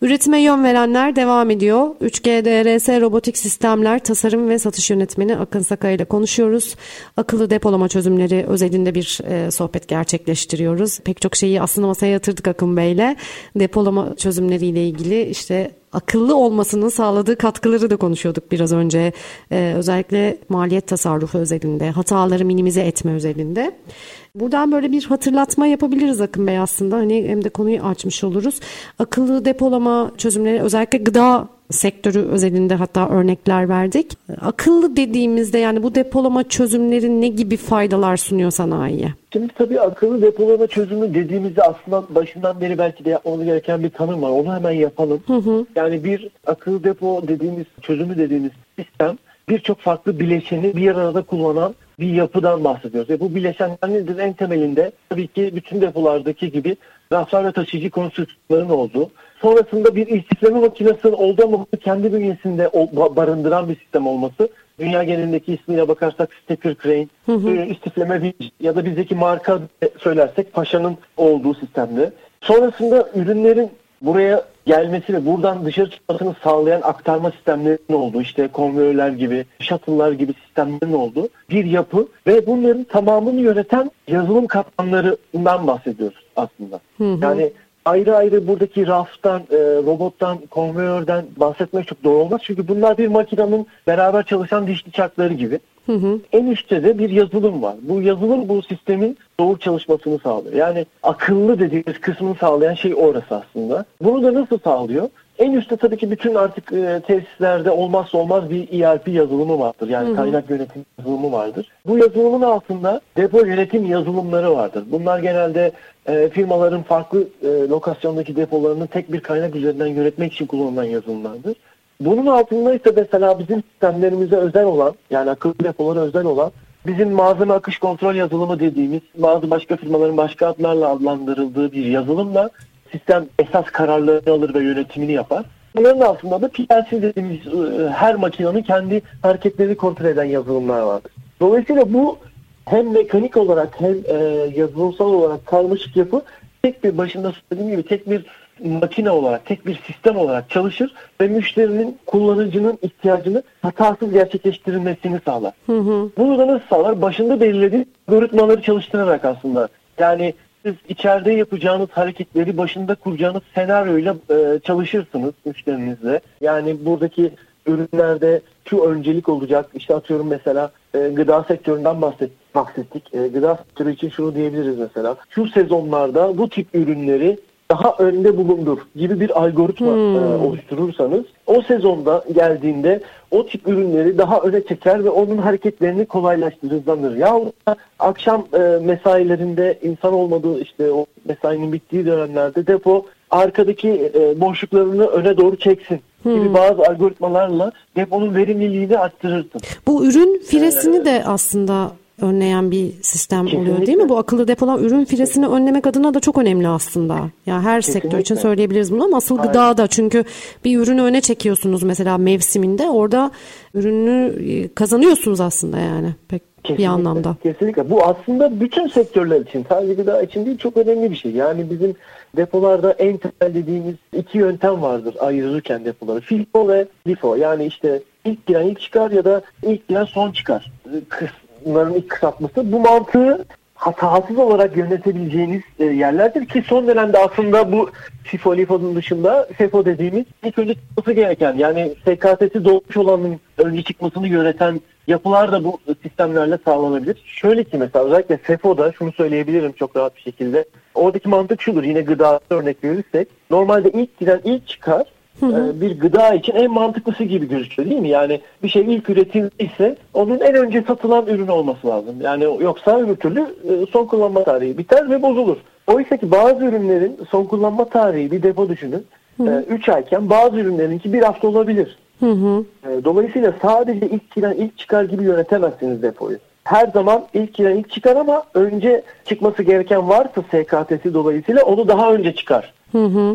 Üretime yön verenler devam ediyor. 3G DRS robotik sistemler tasarım ve satış yönetmeni Akın Saka ile konuşuyoruz. Akıllı depolama çözümleri özelinde bir e, sohbet gerçekleştiriyoruz. Pek çok şeyi aslında masaya yatırdık Akın Bey ile. Depolama çözümleriyle ilgili işte akıllı olmasının sağladığı katkıları da konuşuyorduk biraz önce. Ee, özellikle maliyet tasarrufu özelinde, hataları minimize etme özelinde. Buradan böyle bir hatırlatma yapabiliriz Akın Bey aslında. Hani hem de konuyu açmış oluruz. Akıllı depolama çözümleri özellikle gıda sektörü özelinde hatta örnekler verdik. Akıllı dediğimizde yani bu depolama çözümleri ne gibi faydalar sunuyor sanayiye? Şimdi tabii akıllı depolama çözümü dediğimizde aslında başından beri belki de yapmamız gereken bir tanım var. Onu hemen yapalım. Hı hı. Yani bir akıllı depo dediğimiz çözümü dediğimiz sistem birçok farklı bileşeni bir arada kullanan bir yapıdan bahsediyoruz. Ve bu bileşenler nedir? En temelinde tabii ki bütün depolardaki gibi raflar ve taşıyıcı konstrüksiyonların olduğu, sonrasında bir istifleme makinesinin olduğu ama kendi bünyesinde barındıran bir sistem olması, dünya genelindeki ismiyle bakarsak Stacker Crane, hı hı. E, istifleme ya da bizdeki marka söylersek Paşa'nın olduğu sistemde. Sonrasında ürünlerin buraya gelmesi ve buradan dışarı çıkmasını sağlayan aktarma sistemlerinin olduğu işte konveyörler gibi, shuttle'lar gibi sistemlerin olduğu bir yapı ve bunların tamamını yöneten yazılım katmanlarından bahsediyoruz aslında. Hı hı. Yani ayrı ayrı buradaki raftan, e, robottan, konveyörden bahsetmek çok doğru olmaz. Çünkü bunlar bir makinenin beraber çalışan dişli çarkları gibi. Hı hı. En üstte de bir yazılım var. Bu yazılım bu sistemin doğru çalışmasını sağlıyor. Yani akıllı dediğimiz kısmını sağlayan şey orası aslında. Bunu da nasıl sağlıyor? En üstte tabii ki bütün artık e, tesislerde olmazsa olmaz bir ERP yazılımı vardır. Yani Hı-hı. kaynak yönetim yazılımı vardır. Bu yazılımın altında depo yönetim yazılımları vardır. Bunlar genelde e, firmaların farklı e, lokasyondaki depolarını tek bir kaynak üzerinden yönetmek için kullanılan yazılımlardır. Bunun altında ise mesela bizim sistemlerimize özel olan yani akıllı depolara özel olan bizim malzeme akış kontrol yazılımı dediğimiz bazı başka firmaların başka adlarla adlandırıldığı bir yazılımla sistem esas kararlarını alır ve yönetimini yapar. Bunların altında da PLC dediğimiz e, her makinenin kendi hareketlerini kontrol eden yazılımlar vardır. Dolayısıyla bu hem mekanik olarak hem e, yazılımsal olarak karmaşık yapı tek bir başında söylediğim gibi tek bir makine olarak, tek bir sistem olarak çalışır ve müşterinin, kullanıcının ihtiyacını hatasız gerçekleştirilmesini sağlar. Hı hı. Bunu da nasıl sağlar? Başında belirlediği algoritmaları çalıştırarak aslında Yani siz içeride yapacağınız hareketleri başında kuracağınız senaryoyla e, çalışırsınız müşterinizle. Yani buradaki ürünlerde şu öncelik olacak. İşte atıyorum mesela e, gıda sektöründen bahset, bahsettik. E, gıda sektörü için şunu diyebiliriz mesela. Şu sezonlarda bu tip ürünleri daha önde bulundur gibi bir algoritma Hmm. e, oluşturursanız o sezonda geldiğinde o tip ürünleri daha öne çeker ve onun hareketlerini kolaylaştırır, hızlandırır. Ya akşam e, mesailerinde insan olmadığı işte o mesainin bittiği dönemlerde depo arkadaki e, boşluklarını öne doğru çeksin gibi bazı algoritmalarla deponun verimliliğini arttırırsın. Bu ürün firesini de aslında önleyen bir sistem oluyor değil mi? Kesinlikle. Bu akıllı depolar ürün firesini önlemek adına da çok önemli aslında. Ya her sektör için Kesinlikle. söyleyebiliriz bunu ama asıl Aynen. gıda da çünkü bir ürünü öne çekiyorsunuz mesela mevsiminde orada ürünü e, kazanıyorsunuz aslında yani pek bir Kesinlikle, anlamda. Kesinlikle. Bu aslında bütün sektörler için, sadece gıda için değil çok önemli bir şey. Yani bizim depolarda en temel dediğimiz iki yöntem vardır ayırırken depoları. FIFO ve LIFO. Yani işte ilk giren ilk çıkar ya da ilk giren son çıkar. Kısımların ilk kısaltması. Bu mantığı hatasız olarak yönetebileceğiniz e, yerlerdir ki son dönemde aslında bu FIFO LIFO'nun dışında FEFO dediğimiz ilk önce çıkması gereken yani SKS'si dolmuş olanın önce çıkmasını yöneten yapılar da bu sistemlerle sağlanabilir. Şöyle ki mesela özellikle FEFO'da şunu söyleyebilirim çok rahat bir şekilde. Oradaki mantık şudur yine gıda örnek verirsek. Normalde ilk giren ilk çıkar e, bir gıda için en mantıklısı gibi gözüküyor değil mi? Yani bir şey ilk üretilmişse onun en önce satılan ürün olması lazım. Yani yoksa öbür türlü e, son kullanma tarihi biter ve bozulur. Oysa ki bazı ürünlerin son kullanma tarihi bir depo düşünün 3 ayken bazı ürünlerinki bir hafta olabilir. Hı hı. E, Dolayısıyla sadece ilk giren ilk çıkar gibi yönetemezsiniz depoyu. Her zaman ilk giren ilk çıkar ama önce çıkması gereken varsa SKT'si dolayısıyla onu daha önce çıkar.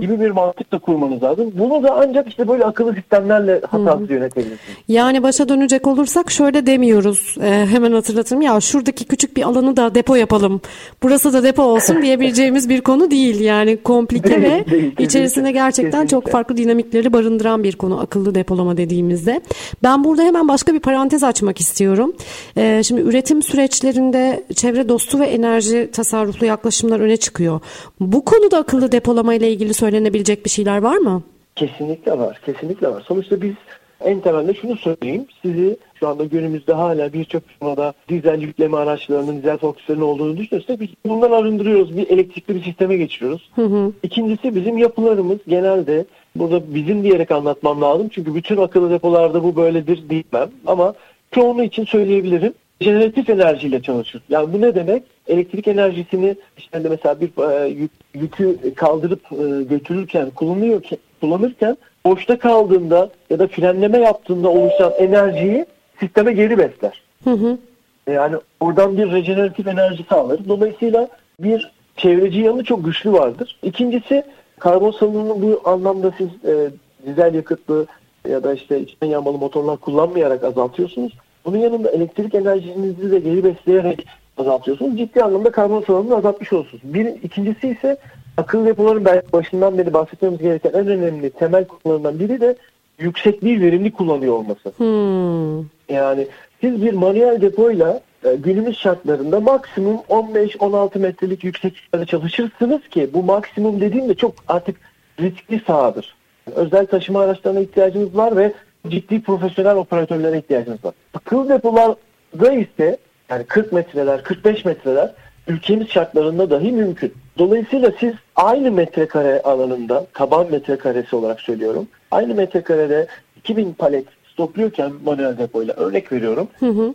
Gibi bir mantıkla kurmanız lazım. Bunu da ancak işte böyle akıllı sistemlerle hatasız yönetebilirsiniz. Yani başa dönecek olursak şöyle demiyoruz. Ee, hemen hatırlatırım. Ya şuradaki küçük bir alanı da depo yapalım. Burası da depo olsun diyebileceğimiz bir konu değil. Yani komplike ve içerisinde gerçekten çok Kesinlikle. farklı dinamikleri barındıran bir konu akıllı depolama dediğimizde. Ben burada hemen başka bir parantez açmak istiyorum. Ee, şimdi üretim süreçlerinde çevre dostu ve enerji tasarruflu yaklaşımlar öne çıkıyor. Bu konuda akıllı depolama ile ilgili söylenebilecek bir şeyler var mı? Kesinlikle var. Kesinlikle var. Sonuçta biz en temelde şunu söyleyeyim. Sizi şu anda günümüzde hala birçok firmada dizel yükleme araçlarının, dizel forkliftlerin olduğunu düşünürsek biz bundan arındırıyoruz. Bir elektrikli bir sisteme geçiriyoruz. İkincisi bizim yapılarımız genelde burada bizim diyerek anlatmam lazım. Çünkü bütün akıllı depolarda bu böyledir diyemem. Ama çoğunu için söyleyebilirim. Jeneratif enerjiyle çalışır. Yani bu ne demek? Elektrik enerjisini işte de mesela bir e, yük- yükü kaldırıp e, götürürken kullanıyor kullanırken boşta kaldığında ya da frenleme yaptığında oluşan enerjiyi sisteme geri besler. Hı hı. Yani oradan bir rejeneratif enerji sağlar. Dolayısıyla bir çevreci yanı çok güçlü vardır. İkincisi karbon salınımını bu anlamda siz e, dizel yakıtlı ya da işte içten yanmalı motorlar kullanmayarak azaltıyorsunuz. Bunun yanında elektrik enerjinizi de geri besleyerek azaltıyorsunuz. Ciddi anlamda karbon salınımını azaltmış olursunuz. Bir, ikincisi ise akıllı depoların belki başından beri bahsetmemiz gereken en önemli temel konularından biri de yüksekliği verimli kullanıyor olması. Hmm. Yani siz bir manuel depoyla e, günümüz şartlarında maksimum 15-16 metrelik yüksekliklerde çalışırsınız ki bu maksimum dediğim de çok artık riskli sahadır. Özel taşıma araçlarına ihtiyacınız var ve ciddi profesyonel operatörlere ihtiyacınız var. Akıllı depolarda ise yani 40 metreler, 45 metreler ülkemiz şartlarında dahi mümkün. Dolayısıyla siz aynı metrekare alanında, taban metrekaresi olarak söylüyorum, aynı metrekarede 2000 palet stokluyorken manuel depoyla örnek veriyorum.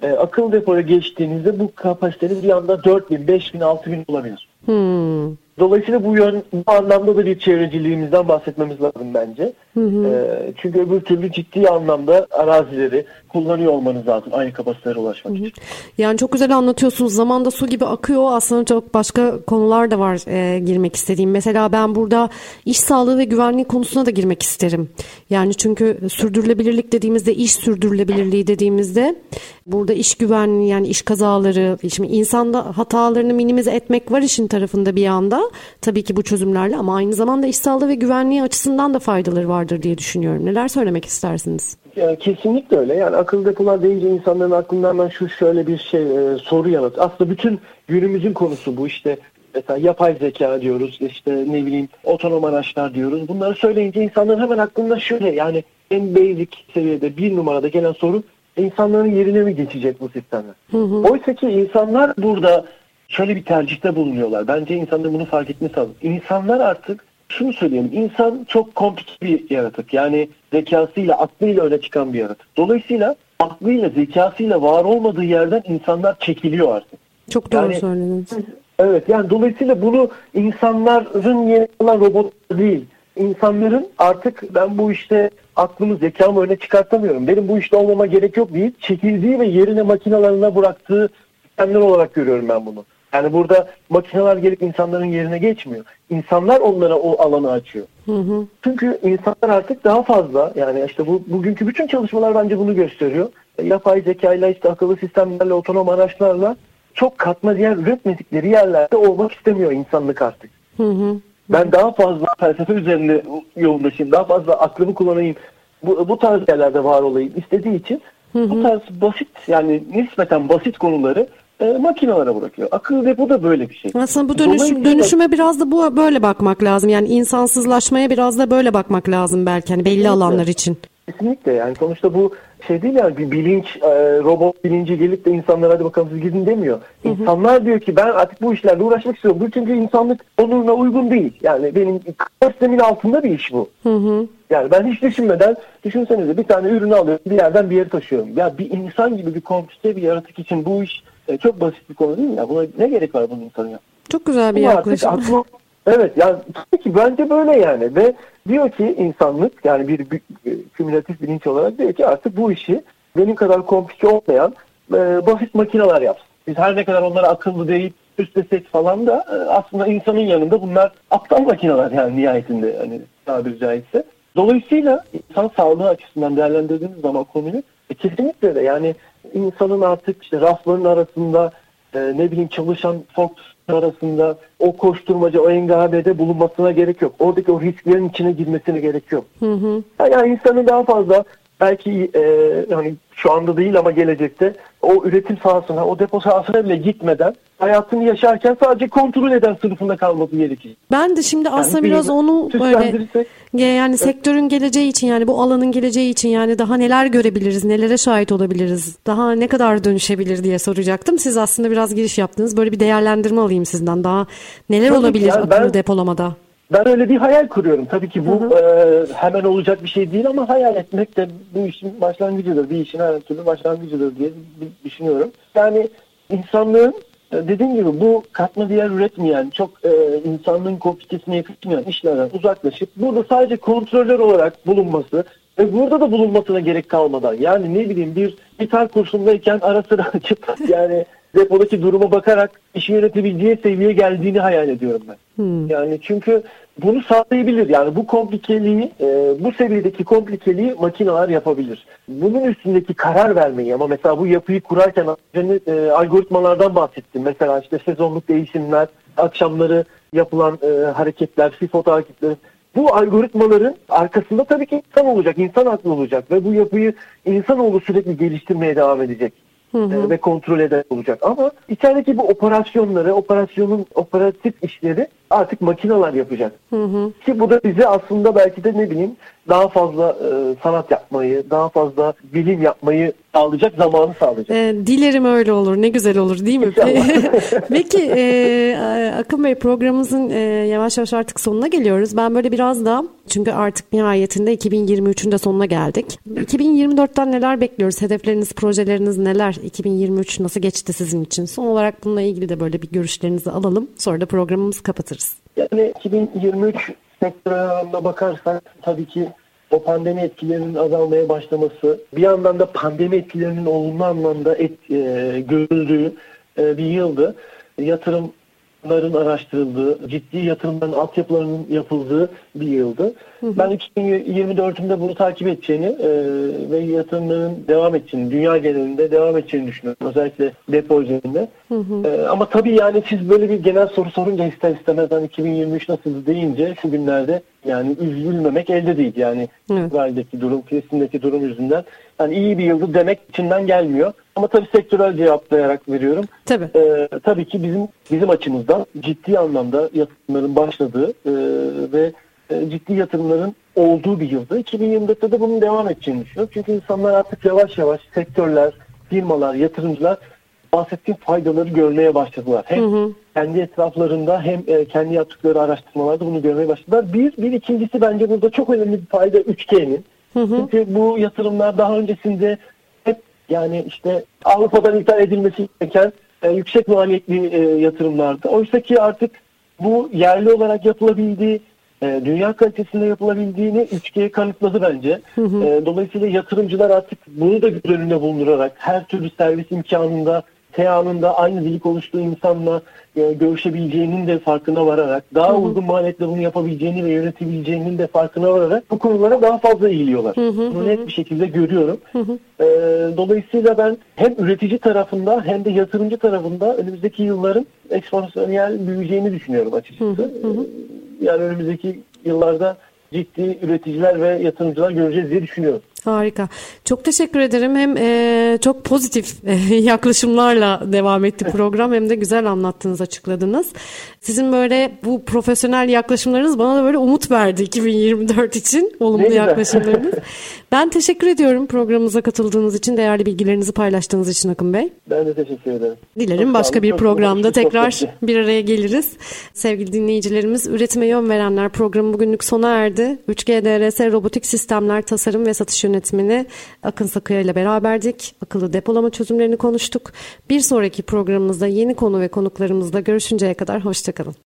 E, akıllı depoya geçtiğinizde bu kapasiteniz bir anda 4000, 5000, 6000 olabilir. Hmm. Dolayısıyla bu yön bu anlamda da bir çevreciliğimizden bahsetmemiz lazım bence. Ee, çünkü öbür türlü ciddi anlamda arazileri kullanıyor olmanız lazım aynı kapasitelere ulaşmak için. Yani çok güzel anlatıyorsunuz. Zamanda su gibi akıyor. Aslında çok başka konular da var e, girmek istediğim. Mesela ben burada iş sağlığı ve güvenliği konusuna da girmek isterim. Yani çünkü sürdürülebilirlik dediğimizde iş sürdürülebilirliği dediğimizde burada iş güvenliği yani iş kazaları, şimdi insanda hatalarını minimize etmek var işin tarafında bir yanda. Tabii ki bu çözümlerle ama aynı zamanda iş sağlığı ve güvenliği açısından da faydaları vardır diye düşünüyorum. Neler söylemek istersiniz? Yani kesinlikle öyle. Yani akıllı depolar deyince insanların aklından hemen şu şöyle bir şey e, soru yanıt. Aslında bütün günümüzün konusu bu işte mesela yapay zeka diyoruz, işte ne bileyim otonom araçlar diyoruz. Bunları söyleyince insanların hemen aklında şöyle yani en basic seviyede bir numarada gelen soru insanların yerine mi geçecek bu sistemler? Oysa ki insanlar burada şöyle bir tercihte bulunuyorlar. Bence insanların bunu fark etmesi lazım. İnsanlar artık şunu söyleyeyim. İnsan çok komplike bir yaratık. Yani zekasıyla, aklıyla öne çıkan bir yaratık. Dolayısıyla aklıyla, zekasıyla var olmadığı yerden insanlar çekiliyor artık. Çok doğru yani, söylediniz. Evet yani dolayısıyla bunu insanların yeni olan robot değil. İnsanların artık ben bu işte aklımı zekamı öne çıkartamıyorum. Benim bu işte olmama gerek yok deyip çekildiği ve yerine makinalarına bıraktığı sistemler olarak görüyorum ben bunu. Yani burada makineler gelip insanların yerine geçmiyor. İnsanlar onlara o alanı açıyor. Hı hı. Çünkü insanlar artık daha fazla yani işte bu bugünkü bütün çalışmalar bence bunu gösteriyor. Yapay zekayla işte akıllı sistemlerle otonom araçlarla çok katma değer üretmedikleri yerlerde olmak istemiyor insanlık artık. Hı hı. Ben daha fazla felsefe üzerinde yoğunlaşayım, daha fazla aklımı kullanayım, bu, bu tarz yerlerde var olayım istediği için hı hı. bu tarz basit yani nispeten basit konuları e, makinelere bırakıyor. Akıl depo da böyle bir şey. Aslında bu dönüşüm, dönüşüme biraz da bu böyle bakmak lazım. Yani insansızlaşmaya biraz da böyle bakmak lazım belki hani belli Kesinlikle. alanlar için. Kesinlikle yani sonuçta bu şey değil yani bir bilinç e, robot bilinci gelip de insanlara hadi bakalım siz gidin demiyor. Hı hı. İnsanlar diyor ki ben artık bu işlerle uğraşmak istiyorum. Bu çünkü insanlık onuruna uygun değil. Yani benim sistemin altında bir iş bu. Hı hı. Yani ben hiç düşünmeden düşünsenize bir tane ürünü alıyorum bir yerden bir yere taşıyorum. Ya bir insan gibi bir komplike bir yaratık için bu iş e, çok basit bir konu değil mi ya? Buna ne gerek var bunun insanı ya? Çok güzel bir Ama yaklaşım. Aklı, evet yani tabii ki bence böyle yani ve diyor ki insanlık yani bir, bir kümülatif bilinç olarak diyor ki artık bu işi benim kadar komplike olmayan e, basit makineler yapsın. Biz her ne kadar onlara akıllı değil üstlesek falan da e, aslında insanın yanında bunlar aptal makineler yani nihayetinde hani tabiri caizse. Dolayısıyla insan sağlığı açısından değerlendirdiğimiz zaman konuyu e, kesinlikle de yani insanın artık işte rafların arasında e, ne bileyim çalışan Fox arasında o koşturmaca, o engabede bulunmasına gerek yok. Oradaki o risklerin içine girmesine gerek yok. Hı hı. Yani insanın daha fazla belki e, yani şu anda değil ama gelecekte o üretim sahasına, o depo sahasına bile gitmeden hayatını yaşarken sadece kontrol eden sınıfında kalması gerekir. Ben de şimdi aslında yani biraz onu böyle yani sektörün geleceği için yani bu alanın geleceği için yani daha neler görebiliriz, nelere şahit olabiliriz, daha ne kadar dönüşebilir diye soracaktım. Siz aslında biraz giriş yaptınız. Böyle bir değerlendirme alayım sizden. Daha neler Tabii olabilir yani ben, depolamada? Ben öyle bir hayal kuruyorum. Tabii ki bu hı hı. E, hemen olacak bir şey değil ama hayal etmek de bu işin başlangıcıdır. Bir işin her türlü başlangıcıdır diye düşünüyorum. Yani insanlığın e, dediğim gibi bu katma değer üretmeyen, çok e, insanlığın komplikesine yakışmayan işlerden uzaklaşıp burada sadece kontrolör olarak bulunması ve burada da bulunmasına gerek kalmadan yani ne bileyim bir gitar kursundayken ara sıra açıp yani depodaki duruma bakarak işi yönetebileceği seviyeye geldiğini hayal ediyorum ben. Hmm. Yani çünkü bunu sağlayabilir. Yani bu komplikeliği, e, bu seviyedeki komplikeliği makineler yapabilir. Bunun üstündeki karar vermeyi ama mesela bu yapıyı kurarken e, algoritmalardan bahsettim. Mesela işte sezonluk değişimler, akşamları yapılan e, hareketler, FIFO takipleri. Bu algoritmaların arkasında tabii ki insan olacak, insan aklı olacak ve bu yapıyı insanoğlu sürekli geliştirmeye devam edecek hı hı. ve kontrol eder olacak. Ama içerideki bu operasyonları, operasyonun operatif işleri artık makineler yapacak. Hı hı. Ki bu da bize aslında belki de ne bileyim daha fazla e, sanat yapmayı, daha fazla bilim yapmayı sağlayacak, zamanı sağlayacak. E, dilerim öyle olur. Ne güzel olur değil mi? Peki e, Akın Bey programımızın e, yavaş yavaş artık sonuna geliyoruz. Ben böyle biraz da çünkü artık nihayetinde 2023'ün de sonuna geldik. 2024'ten neler bekliyoruz? Hedefleriniz, projeleriniz neler? 2023 nasıl geçti sizin için? Son olarak bununla ilgili de böyle bir görüşlerinizi alalım. Sonra da programımızı kapatırız. Yani 2023 sektörüne bakarsak tabii ki o pandemi etkilerinin azalmaya başlaması, bir yandan da pandemi etkilerinin olumlu anlamda et, e, görüldüğü e, bir yıldı. Yatırım yatırımların araştırıldığı, ciddi yatırımların altyapılarının yapıldığı bir yıldı. Hı hı. Ben 2024'ümde bunu takip edeceğini e, ve yatırımların devam edeceğini, dünya genelinde devam edeceğini düşünüyorum. Özellikle depo üzerinde. Hı hı. E, ama tabii yani siz böyle bir genel soru sorunca ister istemez hani 2023 nasıl deyince şu günlerde Yani üzülmemek elde değil. Yani. İsrail'deki durum, Filistin'deki durum yüzünden. Yani iyi bir yıldı demek içinden gelmiyor. Ama tabii sektörel cevaplayarak veriyorum. Tabii. Ee, tabii ki bizim bizim açımızdan ciddi anlamda yatırımların başladığı e, ve e, ciddi yatırımların olduğu bir yıldı. 2024'te de bunun devam edeceğini düşünüyorum. Çünkü insanlar artık yavaş yavaş sektörler, firmalar, yatırımcılar bahsettiğim faydaları görmeye başladılar. Hem kendi etraflarında hem e, kendi yaptıkları araştırmalarda bunu görmeye başladılar. Bir, bir ikincisi bence burada çok önemli bir fayda 3G'nin. Çünkü bu yatırımlar daha öncesinde hep yani işte Avrupa'dan ithal edilmesi gereken e, yüksek maliyetli e, yatırımlardı. Oysa ki artık bu yerli olarak yapılabildiği, e, dünya kalitesinde yapılabildiğini 3G kanıtladı bence. E, dolayısıyla yatırımcılar artık bunu da göz önünde bulundurarak her türlü servis imkanında teanında aynı dili konuştuğu insanla e, görüşebileceğinin de farkına vararak, daha uygun maliyetle bunu yapabileceğini ve yönetebileceğinin de farkına vararak bu konulara daha fazla eğiliyorlar. Bunu net bir şekilde görüyorum. E, dolayısıyla ben hem üretici tarafında hem de yatırımcı tarafında önümüzdeki yılların ekspansiyonel büyüyeceğini düşünüyorum açıkçası. E, yani önümüzdeki yıllarda ciddi üreticiler ve yatırımcılar göreceğiz diye düşünüyorum. Harika. Çok teşekkür ederim. Hem e, çok pozitif e, yaklaşımlarla devam etti program hem de güzel anlattınız, açıkladınız. Sizin böyle bu profesyonel yaklaşımlarınız bana da böyle umut verdi 2024 için. Olumlu yaklaşımlarınız. ben teşekkür ediyorum programımıza katıldığınız için, değerli bilgilerinizi paylaştığınız için Akın Bey. Ben de teşekkür ederim. Dilerim Çok başka bir programda tekrar bir araya geliriz. Sevgili dinleyicilerimiz, Üretime Yön Verenler programı bugünlük sona erdi. 3G DRS Robotik Sistemler Tasarım ve Satış Yönetmeni Akın Sakıya ile beraberdik. Akıllı depolama çözümlerini konuştuk. Bir sonraki programımızda yeni konu ve konuklarımızla görüşünceye kadar hoşçakalın.